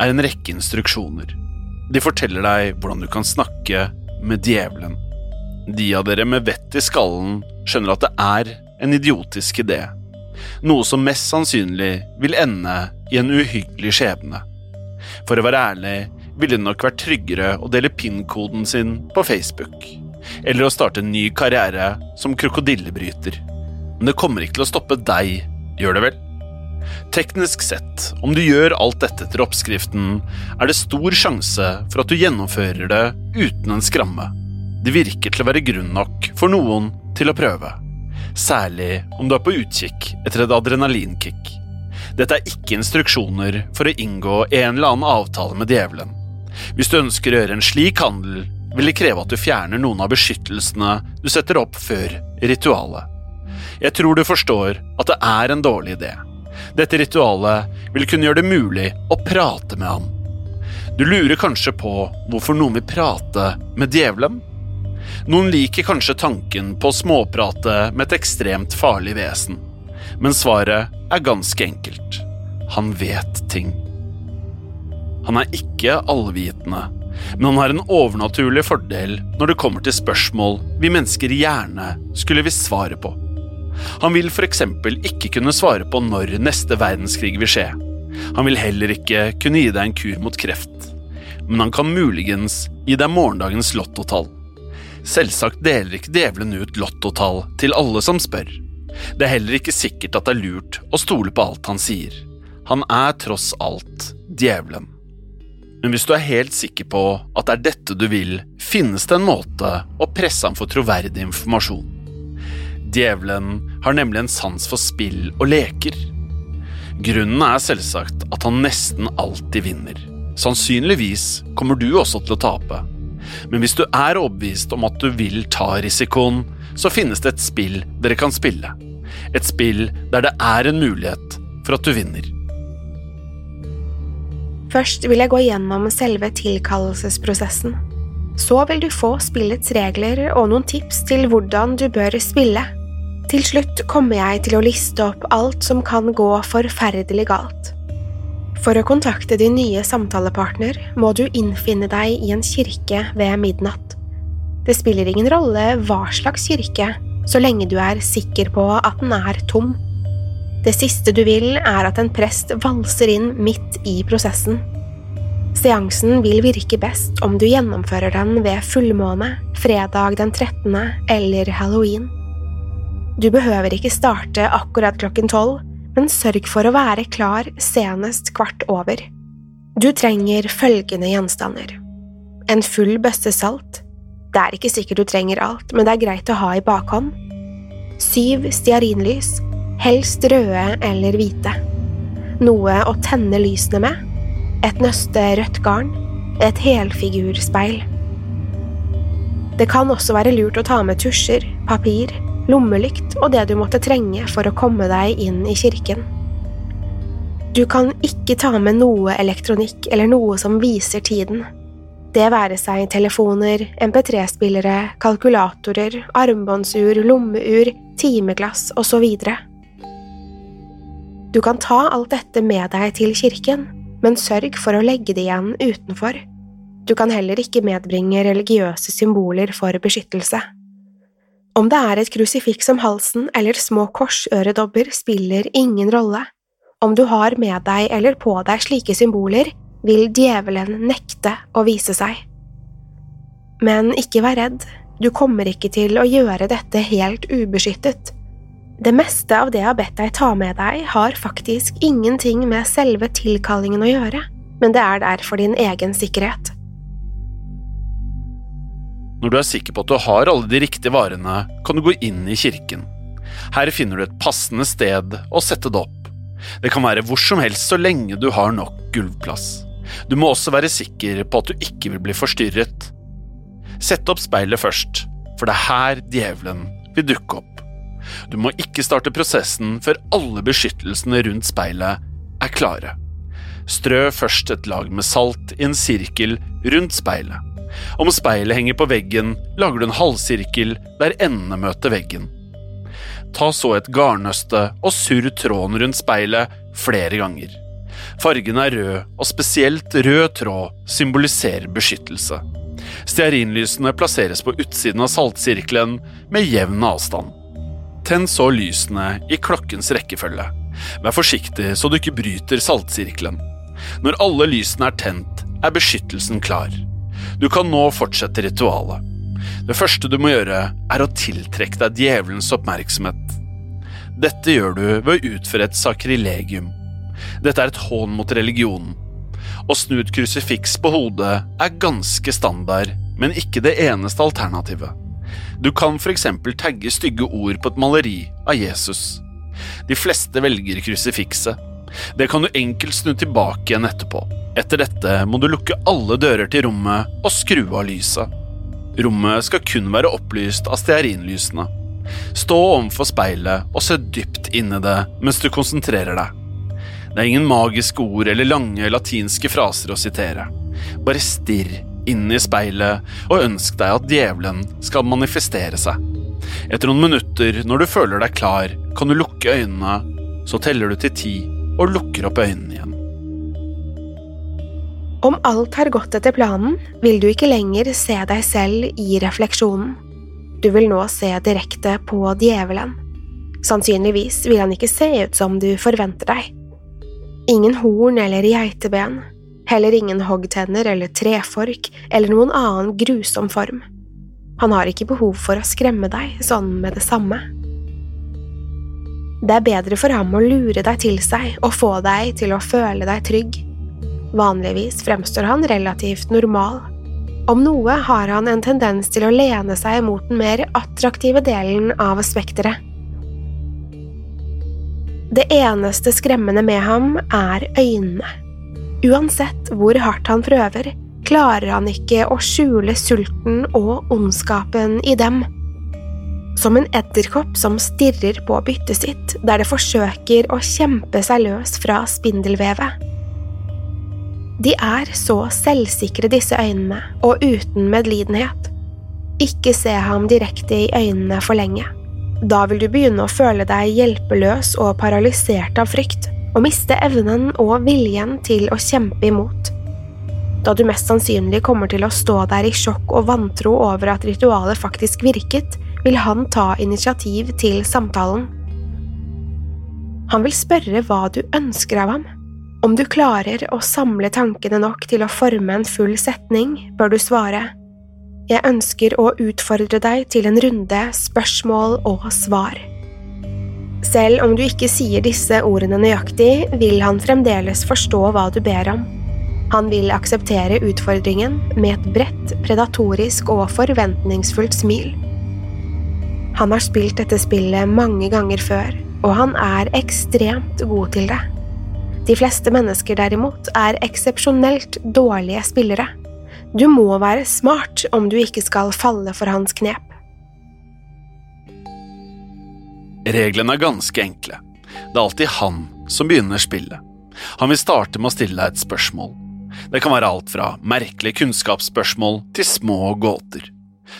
Er en rekke instruksjoner. De forteller deg hvordan du kan snakke med djevelen. De av dere med vett i skallen skjønner at det er en idiotisk idé. Noe som mest sannsynlig vil ende i en uhyggelig skjebne. For å være ærlig ville det nok vært tryggere å dele PIN-koden sin på Facebook. Eller å starte en ny karriere som krokodillebryter. Men det kommer ikke til å stoppe deg, gjør det vel? Teknisk sett, om du gjør alt dette etter oppskriften, er det stor sjanse for at du gjennomfører det uten en skramme. Det virker til å være grunn nok for noen til å prøve. Særlig om du er på utkikk etter et adrenalinkick. Dette er ikke instruksjoner for å inngå en eller annen avtale med djevelen. Hvis du ønsker å gjøre en slik handel, vil det kreve at du fjerner noen av beskyttelsene du setter opp før ritualet. Jeg tror du forstår at det er en dårlig idé. Dette ritualet vil kunne gjøre det mulig å prate med ham. Du lurer kanskje på hvorfor noen vil prate med djevelen? Noen liker kanskje tanken på å småprate med et ekstremt farlig vesen, men svaret er ganske enkelt. Han vet ting. Han er ikke allvitende, men han har en overnaturlig fordel når det kommer til spørsmål vi mennesker gjerne skulle visst svaret på. Han vil f.eks. ikke kunne svare på når neste verdenskrig vil skje. Han vil heller ikke kunne gi deg en kur mot kreft. Men han kan muligens gi deg morgendagens lottotall. Selvsagt deler ikke djevelen ut lottotall til alle som spør. Det er heller ikke sikkert at det er lurt å stole på alt han sier. Han er tross alt djevelen. Men hvis du er helt sikker på at det er dette du vil, finnes det en måte å presse ham for troverdig informasjon. Djevelen har nemlig en sans for spill og leker. Grunnen er selvsagt at han nesten alltid vinner. Sannsynligvis kommer du også til å tape. Men hvis du er overbevist om at du vil ta risikoen, så finnes det et spill dere kan spille. Et spill der det er en mulighet for at du vinner. Først vil jeg gå gjennom selve tilkallelsesprosessen. Så vil du få spillets regler og noen tips til hvordan du bør spille. Til slutt kommer jeg til å liste opp alt som kan gå forferdelig galt. For å kontakte din nye samtalepartner må du innfinne deg i en kirke ved midnatt. Det spiller ingen rolle hva slags kirke, så lenge du er sikker på at den er tom. Det siste du vil, er at en prest valser inn midt i prosessen. Seansen vil virke best om du gjennomfører den ved fullmåne, fredag den 13. eller halloween. Du behøver ikke starte akkurat klokken tolv, men sørg for å være klar senest kvart over. Du trenger følgende gjenstander. En full bøsse salt. Det er ikke sikkert du trenger alt, men det er greit å ha i bakhånd. Syv stearinlys, helst røde eller hvite. Noe å tenne lysene med. Et nøste rødt garn. Et helfigurspeil. Det kan også være lurt å ta med tusjer, papir, lommelykt og det du måtte trenge for å komme deg inn i kirken. Du kan ikke ta med noe elektronikk eller noe som viser tiden. Det være seg telefoner, MP3-spillere, kalkulatorer, armbåndsur, lommeur, timeglass osv. Du kan ta alt dette med deg til kirken, men sørg for å legge det igjen utenfor. Du kan heller ikke medbringe religiøse symboler for beskyttelse. Om det er et krusifiks om halsen eller små korsøredobber, spiller ingen rolle. Om du har med deg eller på deg slike symboler, vil djevelen nekte å vise seg. Men ikke vær redd, du kommer ikke til å gjøre dette helt ubeskyttet. Det meste av det jeg har bedt deg ta med deg, har faktisk ingenting med selve tilkallingen å gjøre, men det er der for din egen sikkerhet. Når du er sikker på at du har alle de riktige varene, kan du gå inn i kirken. Her finner du et passende sted å sette det opp. Det kan være hvor som helst så lenge du har nok gulvplass. Du må også være sikker på at du ikke vil bli forstyrret. Sett opp speilet først, for det er her djevelen vil dukke opp. Du må ikke starte prosessen før alle beskyttelsene rundt speilet er klare. Strø først et lag med salt i en sirkel rundt speilet. Om speilet henger på veggen, lager du en halvsirkel der endene møter veggen. Ta så et garnnøste og surr tråden rundt speilet flere ganger. Fargen er rød, og spesielt rød tråd symboliserer beskyttelse. Stearinlysene plasseres på utsiden av saltsirkelen med jevn avstand. Tenn så lysene i klokkens rekkefølge. Vær forsiktig så du ikke bryter saltsirkelen. Når alle lysene er tent, er beskyttelsen klar. Du kan nå fortsette ritualet. Det første du må gjøre, er å tiltrekke deg djevelens oppmerksomhet. Dette gjør du ved å utføre et sakrilegium. Dette er et hån mot religionen. Å snu et krusifiks på hodet er ganske standard, men ikke det eneste alternativet. Du kan f.eks. tagge stygge ord på et maleri av Jesus. De fleste velger krusifikset. Det kan du enkelt snu tilbake igjen etterpå. Etter dette må du lukke alle dører til rommet og skru av lyset. Rommet skal kun være opplyst av stearinlysene. Stå overfor speilet og se dypt inn i det mens du konsentrerer deg. Det er ingen magiske ord eller lange latinske fraser å sitere. Bare stirr inn i speilet og ønsk deg at djevelen skal manifestere seg. Etter noen minutter, når du føler deg klar, kan du lukke øynene, så teller du til ti og lukker opp øynene igjen. Om alt har gått etter planen, vil du ikke lenger se deg selv i refleksjonen. Du vil nå se direkte på djevelen. Sannsynligvis vil han ikke se ut som du forventer deg. Ingen horn eller geiteben, heller ingen hoggtenner eller trefork eller noen annen grusom form. Han har ikke behov for å skremme deg sånn med det samme. Det er bedre for ham å lure deg til seg og få deg til å føle deg trygg Vanligvis fremstår han relativt normal. Om noe har han en tendens til å lene seg mot den mer attraktive delen av spekteret. Det eneste skremmende med ham er øynene. Uansett hvor hardt han prøver, klarer han ikke å skjule sulten og ondskapen i dem. Som en edderkopp som stirrer på byttet sitt der det forsøker å kjempe seg løs fra spindelvevet. De er så selvsikre, disse øynene, og uten medlidenhet. Ikke se ham direkte i øynene for lenge. Da vil du begynne å føle deg hjelpeløs og paralysert av frykt, og miste evnen og viljen til å kjempe imot. Da du mest sannsynlig kommer til å stå der i sjokk og vantro over at ritualet faktisk virket, vil han ta initiativ til samtalen. Han vil spørre hva du ønsker av ham. Om du klarer å samle tankene nok til å forme en full setning, bør du svare Jeg ønsker å utfordre deg til en runde spørsmål og svar. Selv om du ikke sier disse ordene nøyaktig, vil han fremdeles forstå hva du ber om. Han vil akseptere utfordringen med et bredt, predatorisk og forventningsfullt smil. Han har spilt dette spillet mange ganger før, og han er ekstremt god til det. De fleste mennesker derimot er eksepsjonelt dårlige spillere. Du må være smart om du ikke skal falle for hans knep. Reglene er ganske enkle. Det er alltid han som begynner spillet. Han vil starte med å stille deg et spørsmål. Det kan være alt fra merkelige kunnskapsspørsmål til små gåter.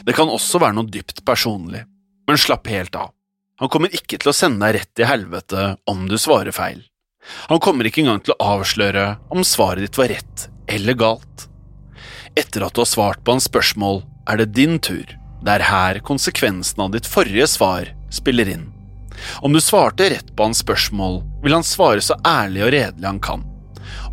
Det kan også være noe dypt personlig, men slapp helt av. Han kommer ikke til å sende deg rett i helvete om du svarer feil. Han kommer ikke engang til å avsløre om svaret ditt var rett eller galt. Etter at du har svart på hans spørsmål, er det din tur. Det er her konsekvensen av ditt forrige svar spiller inn. Om du svarte rett på hans spørsmål, vil han svare så ærlig og redelig han kan.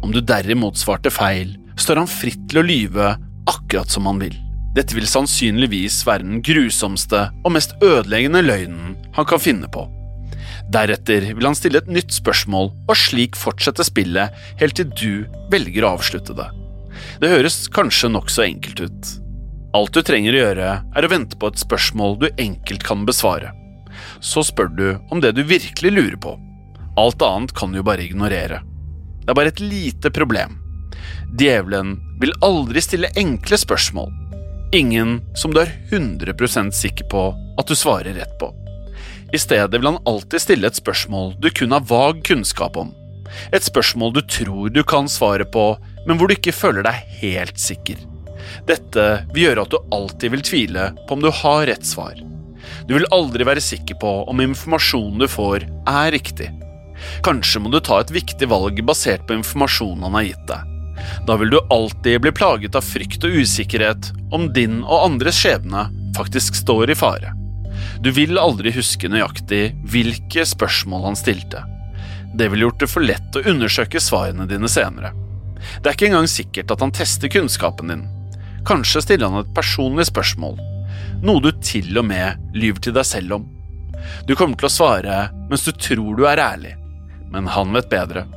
Om du derimot svarte feil, står han fritt til å lyve akkurat som han vil. Dette vil sannsynligvis være den grusomste og mest ødeleggende løgnen han kan finne på. Deretter vil han stille et nytt spørsmål, og slik fortsette spillet helt til du velger å avslutte det. Det høres kanskje nokså enkelt ut. Alt du trenger å gjøre, er å vente på et spørsmål du enkelt kan besvare så spør du om det du virkelig lurer på. Alt annet kan du jo bare ignorere. Det er bare et lite problem. Djevelen vil aldri stille enkle spørsmål. Ingen som du er 100% sikker på at du svarer rett på. I stedet vil han alltid stille et spørsmål du kun har vag kunnskap om. Et spørsmål du tror du kan svare på, men hvor du ikke føler deg helt sikker. Dette vil gjøre at du alltid vil tvile på om du har rett svar. Du vil aldri være sikker på om informasjonen du får, er riktig. Kanskje må du ta et viktig valg basert på informasjonen han har gitt deg. Da vil du alltid bli plaget av frykt og usikkerhet om din og andres skjebne faktisk står i fare. Du vil aldri huske nøyaktig hvilke spørsmål han stilte. Det ville gjort det for lett å undersøke svarene dine senere. Det er ikke engang sikkert at han tester kunnskapen din. Kanskje stiller han et personlig spørsmål, noe du til og med lyver til deg selv om. Du kommer til å svare mens du tror du er ærlig, men han vet bedre.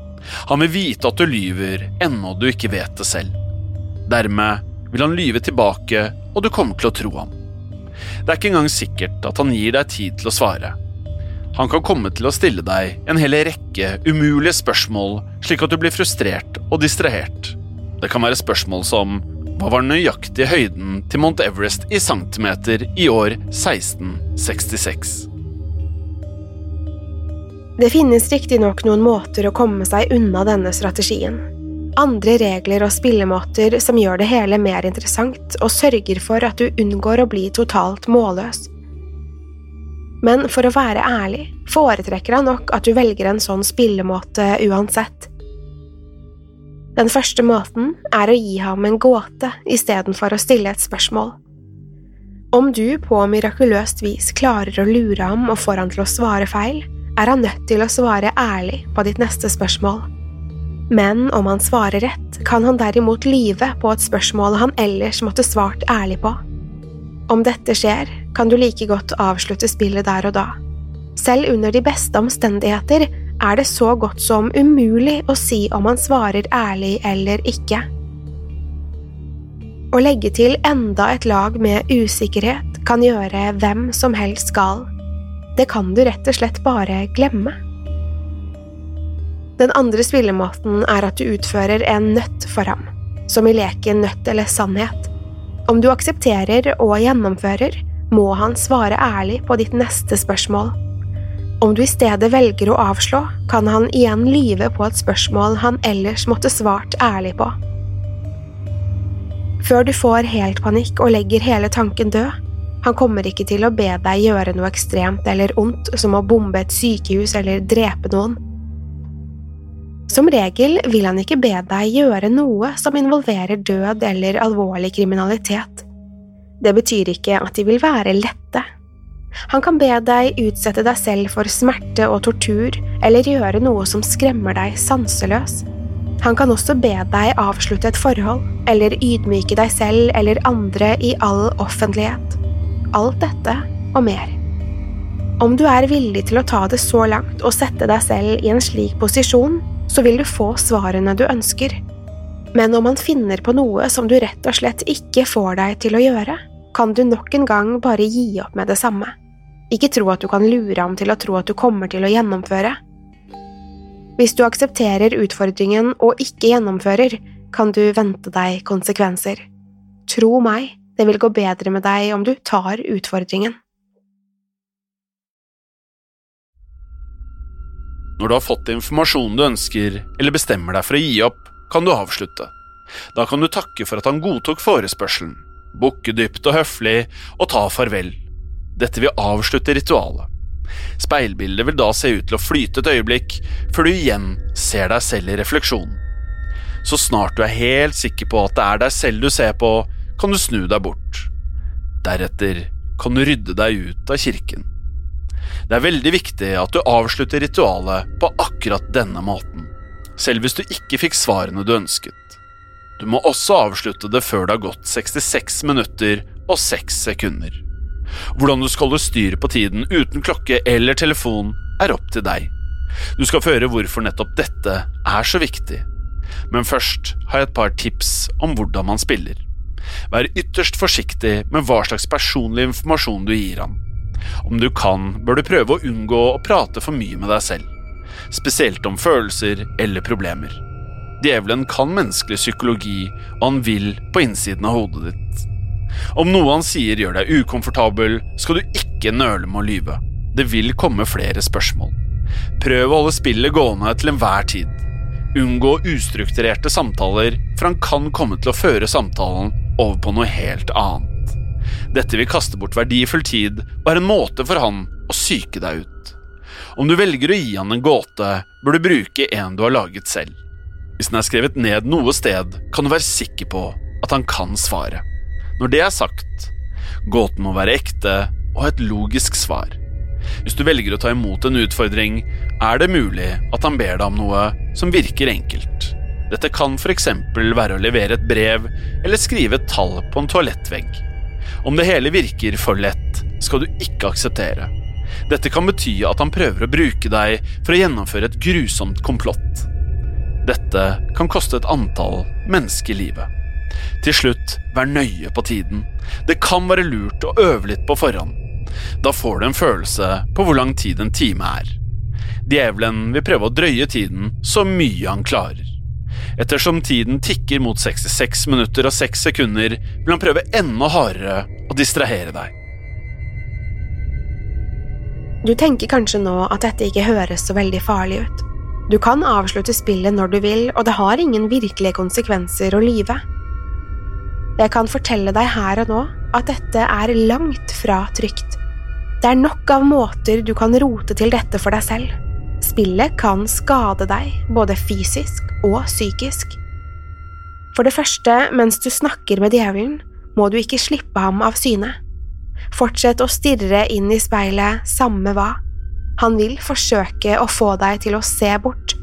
Han vil vite at du lyver ennå du ikke vet det selv. Dermed vil han lyve tilbake, og du kommer til å tro ham. Det er ikke engang sikkert at han gir deg tid til å svare. Han kan komme til å stille deg en hel rekke umulige spørsmål, slik at du blir frustrert og distrahert. Det kan være spørsmål som hva var den nøyaktige høyden til Mount Everest i centimeter i år 1666? Det finnes riktignok noen måter å komme seg unna denne strategien. Andre regler og spillemåter som gjør det hele mer interessant og sørger for at du unngår å bli totalt målløs. Men for å være ærlig foretrekker han nok at du velger en sånn spillemåte uansett. Den første måten er å gi ham en gåte istedenfor å stille et spørsmål. Om du på mirakuløst vis klarer å lure ham og får han til å svare feil, er han nødt til å svare ærlig på ditt neste spørsmål. Men om han svarer rett, kan han derimot lyve på et spørsmål han ellers måtte svart ærlig på. Om dette skjer, kan du like godt avslutte spillet der og da. Selv under de beste omstendigheter er det så godt som umulig å si om han svarer ærlig eller ikke. Å legge til enda et lag med usikkerhet kan gjøre hvem som helst gal. Det kan du rett og slett bare glemme. Den andre spillemåten er at du utfører en nøtt for ham, som i leken nøtt eller sannhet. Om du aksepterer og gjennomfører, må han svare ærlig på ditt neste spørsmål. Om du i stedet velger å avslå, kan han igjen lyve på et spørsmål han ellers måtte svart ærlig på. Før du får helt panikk og legger hele tanken død, han kommer ikke til å be deg gjøre noe ekstremt eller ondt som å bombe et sykehus eller drepe noen. Som regel vil han ikke be deg gjøre noe som involverer død eller alvorlig kriminalitet. Det betyr ikke at de vil være lette han kan be deg utsette deg selv for smerte og tortur, eller gjøre noe som skremmer deg sanseløs. Han kan også be deg avslutte et forhold, eller ydmyke deg selv eller andre i all offentlighet. Alt dette og mer. Om du er villig til å ta det så langt og sette deg selv i en slik posisjon, så vil du få svarene du ønsker. Men om man finner på noe som du rett og slett ikke får deg til å gjøre, kan du nok en gang bare gi opp med det samme. Ikke tro at du kan lure ham til å tro at du kommer til å gjennomføre. Hvis du aksepterer utfordringen og ikke gjennomfører, kan du vente deg konsekvenser. Tro meg, det vil gå bedre med deg om du tar utfordringen. Når du har fått informasjonen du ønsker, eller bestemmer deg for å gi opp, kan du avslutte. Da kan du takke for at han godtok forespørselen, bukke dypt og høflig og ta farvel. Dette vil avslutte ritualet. Speilbildet vil da se ut til å flyte et øyeblikk, før du igjen ser deg selv i refleksjonen. Så snart du er helt sikker på at det er deg selv du ser på, kan du snu deg bort. Deretter kan du rydde deg ut av kirken. Det er veldig viktig at du avslutter ritualet på akkurat denne måten, selv hvis du ikke fikk svarene du ønsket. Du må også avslutte det før det har gått 66 minutter og 6 sekunder. Hvordan du skal holde styr på tiden uten klokke eller telefon, er opp til deg. Du skal få høre hvorfor nettopp dette er så viktig. Men først har jeg et par tips om hvordan man spiller. Vær ytterst forsiktig med hva slags personlig informasjon du gir han. Om du kan, bør du prøve å unngå å prate for mye med deg selv, spesielt om følelser eller problemer. Djevelen kan menneskelig psykologi, og han vil på innsiden av hodet ditt. Om noe han sier gjør deg ukomfortabel, skal du ikke nøle med å lyve. Det vil komme flere spørsmål. Prøv å holde spillet gående til enhver tid. Unngå ustrukturerte samtaler, for han kan komme til å føre samtalen over på noe helt annet. Dette vil kaste bort verdifull tid og er en måte for han å psyke deg ut. Om du velger å gi han en gåte, bør du bruke en du har laget selv. Hvis den er skrevet ned noe sted, kan du være sikker på at han kan svare. Når det er sagt, gåten må være ekte og ha et logisk svar. Hvis du velger å ta imot en utfordring, er det mulig at han ber deg om noe som virker enkelt. Dette kan f.eks. være å levere et brev eller skrive et tall på en toalettvegg. Om det hele virker for lett, skal du ikke akseptere. Dette kan bety at han prøver å bruke deg for å gjennomføre et grusomt komplott. Dette kan koste et antall menneskelivet. Til slutt, vær nøye på tiden. Det kan være lurt å øve litt på forhånd. Da får du en følelse på hvor lang tid en time er. Djevelen vil prøve å drøye tiden så mye han klarer. Ettersom tiden tikker mot 66 minutter og 6 sekunder, vil han prøve enda hardere å distrahere deg. Du tenker kanskje nå at dette ikke høres så veldig farlig ut. Du kan avslutte spillet når du vil, og det har ingen virkelige konsekvenser å lyve. Jeg kan fortelle deg her og nå at dette er langt fra trygt. Det er nok av måter du kan rote til dette for deg selv. Spillet kan skade deg, både fysisk og psykisk. For det første, mens du snakker med djevelen, må du ikke slippe ham av syne. Fortsett å stirre inn i speilet, samme hva. Han vil forsøke å få deg til å se bort.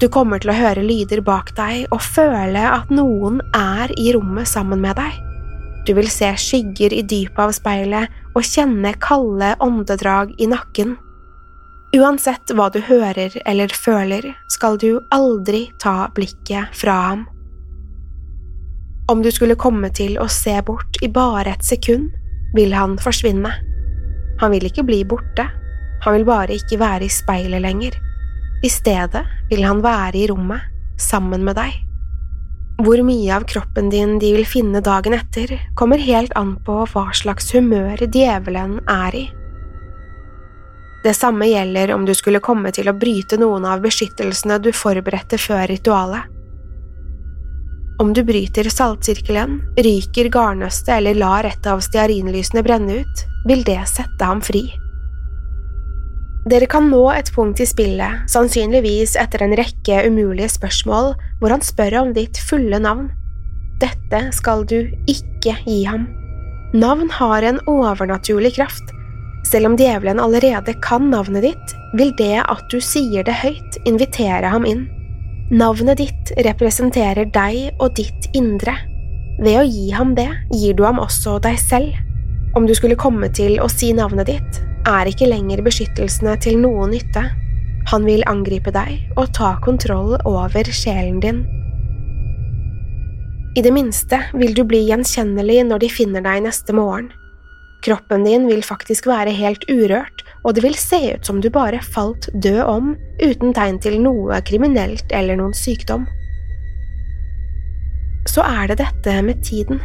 Du kommer til å høre lyder bak deg og føle at noen er i rommet sammen med deg. Du vil se skygger i dypet av speilet og kjenne kalde åndedrag i nakken. Uansett hva du hører eller føler, skal du aldri ta blikket fra ham. Om du skulle komme til å se bort i bare et sekund, vil han forsvinne. Han vil ikke bli borte, han vil bare ikke være i speilet lenger. I stedet vil han være i rommet, sammen med deg. Hvor mye av kroppen din de vil finne dagen etter, kommer helt an på hva slags humør djevelen er i. Det samme gjelder om du skulle komme til å bryte noen av beskyttelsene du forberedte før ritualet. Om du bryter saltsirkelen, ryker garnnøstet eller lar et av stearinlysene brenne ut, vil det sette ham fri. Dere kan nå et punkt i spillet, sannsynligvis etter en rekke umulige spørsmål, hvor han spør om ditt fulle navn. Dette skal du ikke gi ham. Navn har en overnaturlig kraft. Selv om djevelen allerede kan navnet ditt, vil det at du sier det høyt, invitere ham inn. Navnet ditt representerer deg og ditt indre. Ved å gi ham det, gir du ham også deg selv. Om du skulle komme til å si navnet ditt, er ikke lenger beskyttelsene til noen nytte. Han vil angripe deg og ta kontroll over sjelen din. I det minste vil du bli gjenkjennelig når de finner deg neste morgen. Kroppen din vil faktisk være helt urørt, og det vil se ut som du bare falt død om uten tegn til noe kriminelt eller noen sykdom. Så er det dette med tiden.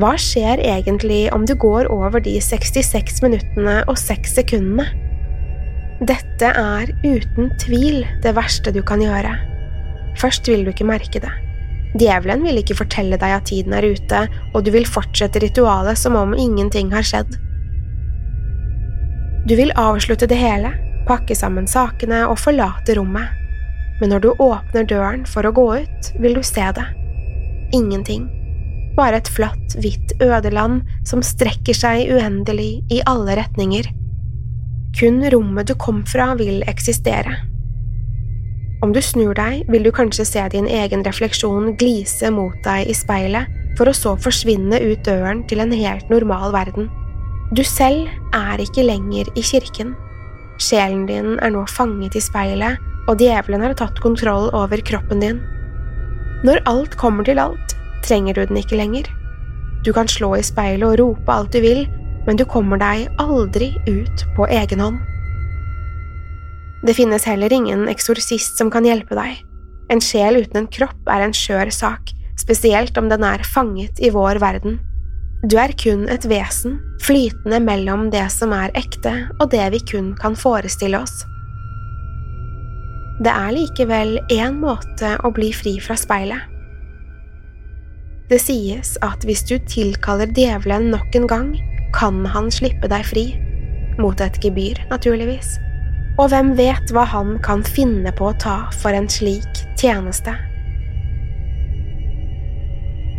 Hva skjer egentlig om du går over de 66 minuttene og 6 sekundene? Dette er uten tvil det verste du kan gjøre. Først vil du ikke merke det. Djevelen vil ikke fortelle deg at tiden er ute, og du vil fortsette ritualet som om ingenting har skjedd. Du vil avslutte det hele, pakke sammen sakene og forlate rommet, men når du åpner døren for å gå ut, vil du se det. Ingenting bare et flatt, hvitt ødeland som strekker seg uendelig i alle retninger. Kun rommet du kom fra, vil eksistere. Om du snur deg, vil du kanskje se din egen refleksjon glise mot deg i speilet, for å så forsvinne ut døren til en helt normal verden. Du selv er ikke lenger i kirken. Sjelen din er nå fanget i speilet, og djevelen har tatt kontroll over kroppen din. Når alt kommer til alt, trenger du den ikke lenger. Du kan slå i speilet og rope alt du vil, men du kommer deg aldri ut på egen hånd. Det finnes heller ingen eksorsist som kan hjelpe deg. En sjel uten en kropp er en skjør sak, spesielt om den er fanget i vår verden. Du er kun et vesen, flytende mellom det som er ekte og det vi kun kan forestille oss. Det er likevel én måte å bli fri fra speilet. Det sies at hvis du tilkaller djevelen nok en gang, kan han slippe deg fri. Mot et gebyr, naturligvis. Og hvem vet hva han kan finne på å ta for en slik tjeneste?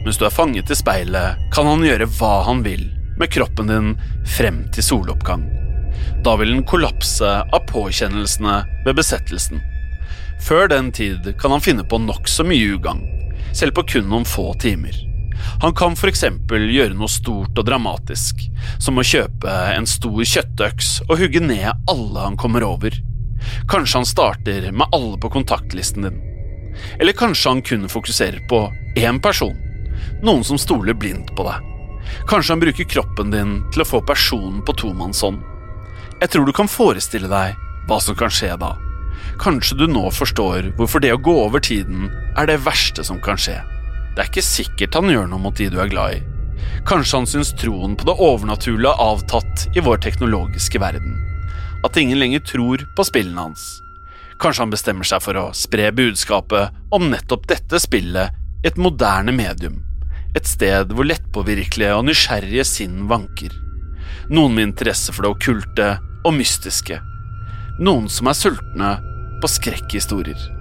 Mens du er fanget i speilet, kan han gjøre hva han vil med kroppen din frem til soloppgang. Da vil den kollapse av påkjennelsene ved besettelsen. Før den tid kan han finne på nokså mye ugagn, selv på kun noen få timer. Han kan f.eks. gjøre noe stort og dramatisk, som å kjøpe en stor kjøttøks og hugge ned alle han kommer over. Kanskje han starter med alle på kontaktlisten din. Eller kanskje han kun fokuserer på én person, noen som stoler blindt på deg. Kanskje han bruker kroppen din til å få personen på tomannshånd. Jeg tror du kan forestille deg hva som kan skje da. Kanskje du nå forstår hvorfor det å gå over tiden er det verste som kan skje. Det er ikke sikkert han gjør noe mot de du er glad i. Kanskje han syns troen på det overnaturlige har avtatt i vår teknologiske verden. At ingen lenger tror på spillene hans. Kanskje han bestemmer seg for å spre budskapet om nettopp dette spillet i et moderne medium. Et sted hvor lettpåvirkelige og nysgjerrige sinn vanker. Noen med interesse for det okkulte og mystiske. Noen som er sultne på skrekkhistorier.